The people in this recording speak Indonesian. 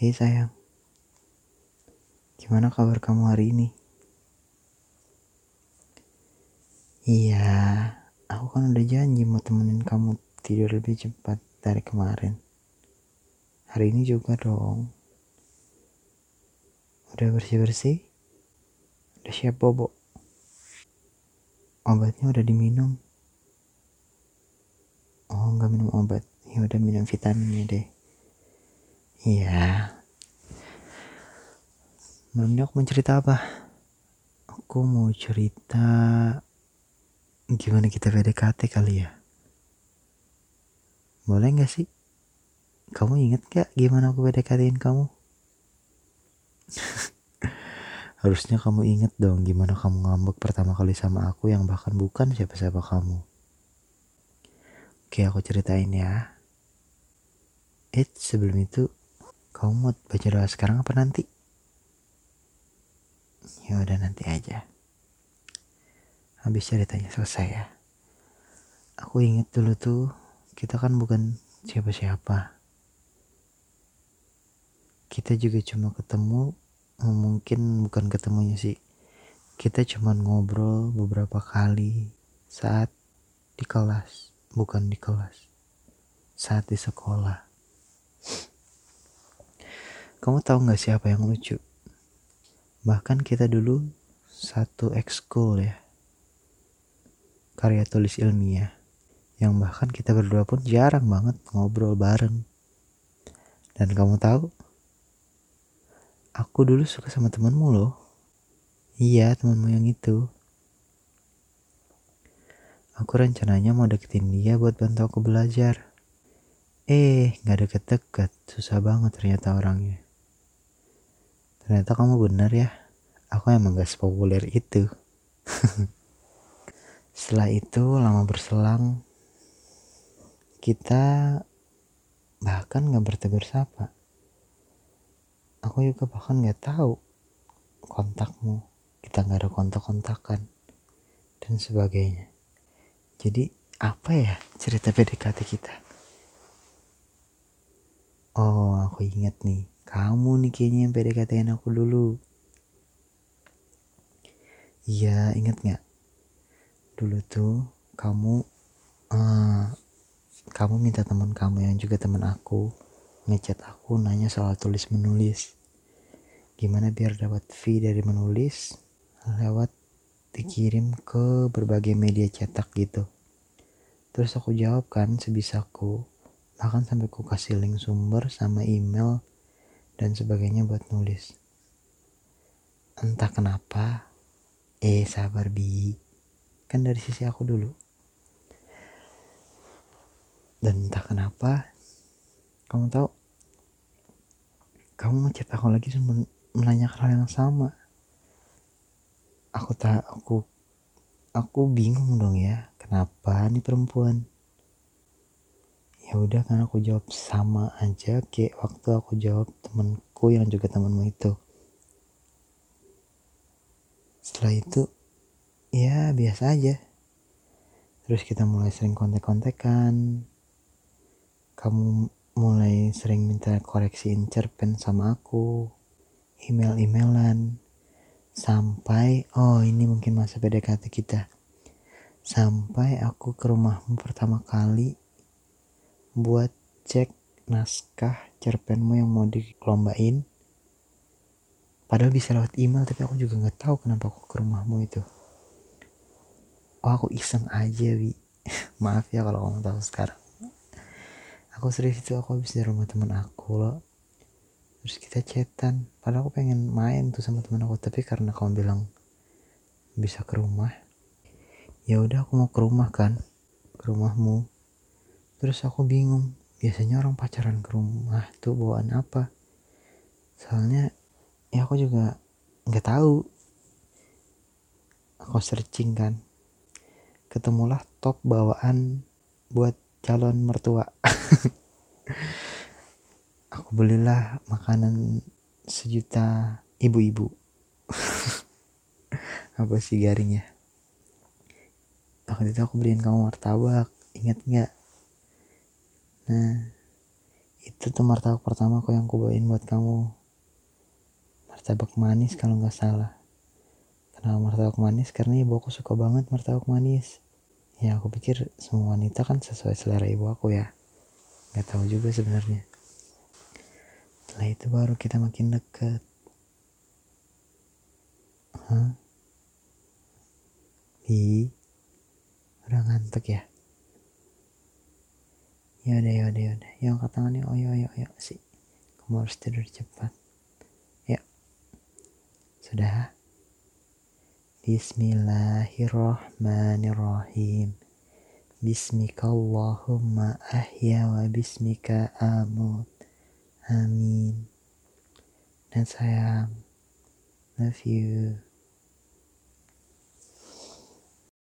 Hei sayang, gimana kabar kamu hari ini? Iya, aku kan udah janji mau temenin kamu tidur lebih cepat dari kemarin. Hari ini juga dong. Udah bersih-bersih? Udah siap bobo? Obatnya udah diminum? Oh, nggak minum obat. Ya udah minum vitaminnya deh. Iya. Malam ini aku mau cerita apa? Aku mau cerita gimana kita PDKT kali ya. Boleh gak sih? Kamu inget gak gimana aku PDKT-in kamu? Harusnya kamu inget dong gimana kamu ngambek pertama kali sama aku yang bahkan bukan siapa-siapa kamu. Oke, aku ceritain ya. Eh, sebelum itu, kamu mau baca doa sekarang apa nanti? Ya udah nanti aja. Habis ceritanya selesai ya. Aku inget dulu tuh, kita kan bukan siapa-siapa. Kita juga cuma ketemu, mungkin bukan ketemunya sih. Kita cuma ngobrol beberapa kali saat di kelas, bukan di kelas. Saat di sekolah. Kamu tahu nggak siapa yang lucu? Bahkan kita dulu satu ekskul ya. Karya tulis ilmiah. Yang bahkan kita berdua pun jarang banget ngobrol bareng. Dan kamu tahu? Aku dulu suka sama temenmu loh. Iya, temenmu yang itu. Aku rencananya mau deketin dia buat bantu aku belajar. Eh, gak deket-deket. Susah banget ternyata orangnya. Ternyata kamu benar ya. Aku emang gak sepopuler itu. Setelah itu lama berselang. Kita bahkan gak bertegur sapa. Aku juga bahkan gak tahu kontakmu. Kita gak ada kontak-kontakan. Dan sebagainya. Jadi apa ya cerita PDKT kita? Oh, aku ingat nih. Kamu nih kayaknya yang PDKT aku dulu. Iya, ingat nggak? Dulu tuh kamu, uh, kamu minta teman kamu yang juga teman aku ngechat aku nanya soal tulis menulis. Gimana biar dapat fee dari menulis lewat dikirim ke berbagai media cetak gitu. Terus aku jawab kan sebisaku bahkan sampai ku kasih link sumber sama email dan sebagainya buat nulis. Entah kenapa eh sabar bi. Kan dari sisi aku dulu. Dan entah kenapa kamu tahu kamu ngechat aku lagi menanyakan hal yang sama. Aku tak aku aku bingung dong ya kenapa nih perempuan ya udah kan aku jawab sama aja kayak waktu aku jawab temanku yang juga temanmu itu. Setelah itu ya biasa aja. Terus kita mulai sering kontek-kontekan. Kamu mulai sering minta koreksiin cerpen sama aku email-emailan. Sampai oh ini mungkin masa PDKT kita. Sampai aku ke rumahmu pertama kali buat cek naskah cerpenmu yang mau dikelombain. Padahal bisa lewat email tapi aku juga nggak tahu kenapa aku ke rumahmu itu. Oh aku iseng aja wi. Maaf ya kalau kamu tahu sekarang. Aku serius itu aku habis dari rumah teman aku loh. Terus kita chatan. Padahal aku pengen main tuh sama teman aku tapi karena kamu bilang bisa ke rumah ya udah aku mau ke rumah kan ke rumahmu terus aku bingung biasanya orang pacaran ke rumah tuh bawaan apa? Soalnya ya aku juga nggak tahu. Aku searching kan. Ketemulah top bawaan buat calon mertua. Aku belilah makanan sejuta ibu-ibu. Apa sih garingnya? Waktu itu aku beliin kamu martabak inget nggak Nah, itu tuh martabak pertama kok yang aku bawain buat kamu. Martabak manis kalau nggak salah. Kenapa martabak manis? Karena ibu aku suka banget martabak manis. Ya aku pikir semua wanita kan sesuai selera ibu aku ya. Nggak tahu juga sebenarnya. Setelah itu baru kita makin deket. Hah? Bi udah ngantuk ya ya udah ya udah ya udah yang angkat tangannya oh ya ya ya sih kamu harus tidur cepat. Ya. Sudah. Bismillahirrahmanirrahim. Bismika Allahumma ahya wa bismika amut. Amin. Dan sayang. Love you